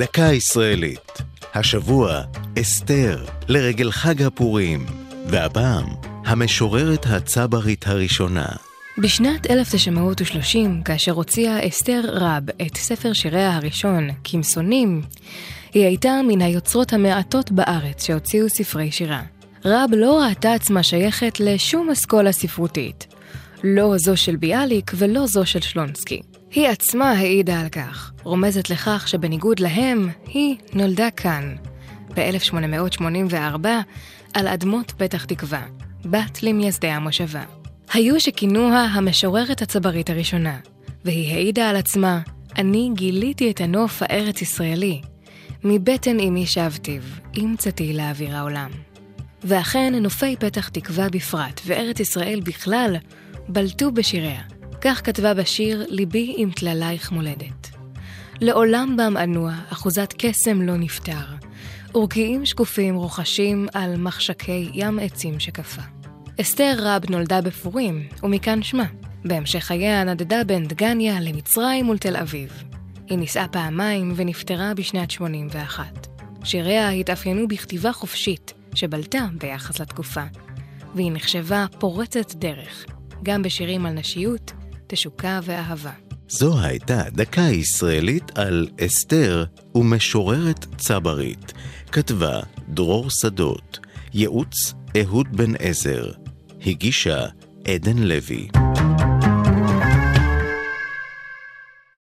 דקה ישראלית. השבוע, אסתר, לרגל חג הפורים. והפעם, המשוררת הצברית הראשונה. בשנת 1930, כאשר הוציאה אסתר רב את ספר שיריה הראשון, כמסונים, היא הייתה מן היוצרות המעטות בארץ שהוציאו ספרי שירה. רב לא ראתה עצמה שייכת לשום אסכולה ספרותית. לא זו של ביאליק ולא זו של שלונסקי. היא עצמה העידה על כך, רומזת לכך שבניגוד להם, היא נולדה כאן, ב-1884, על אדמות פתח תקווה, בת למייסדי המושבה. היו שכינוה המשוררת הצברית הראשונה, והיא העידה על עצמה, אני גיליתי את הנוף הארץ-ישראלי. מבטן אמי שבתיו, עם צאתי לאוויר העולם. ואכן, נופי פתח תקווה בפרט, וארץ ישראל בכלל, בלטו בשיריה. כך כתבה בשיר "ליבי עם טללייך מולדת". לעולם בם אנוע, אחוזת קסם לא נפטר, ורקיעים שקופים רוחשים על מחשקי ים עצים שקפה. אסתר רב נולדה בפורים, ומכאן שמה. בהמשך חייה נדדה בין דגניה למצרים ולתל אביב. היא נישאה פעמיים ונפטרה בשנת 81. שיריה התאפיינו בכתיבה חופשית, שבלטה ביחס לתקופה, והיא נחשבה פורצת דרך, גם בשירים על נשיות, תשוקה ואהבה. זו הייתה דקה ישראלית על אסתר ומשוררת צברית. כתבה דרור שדות, ייעוץ אהוד בן עזר, הגישה עדן לוי.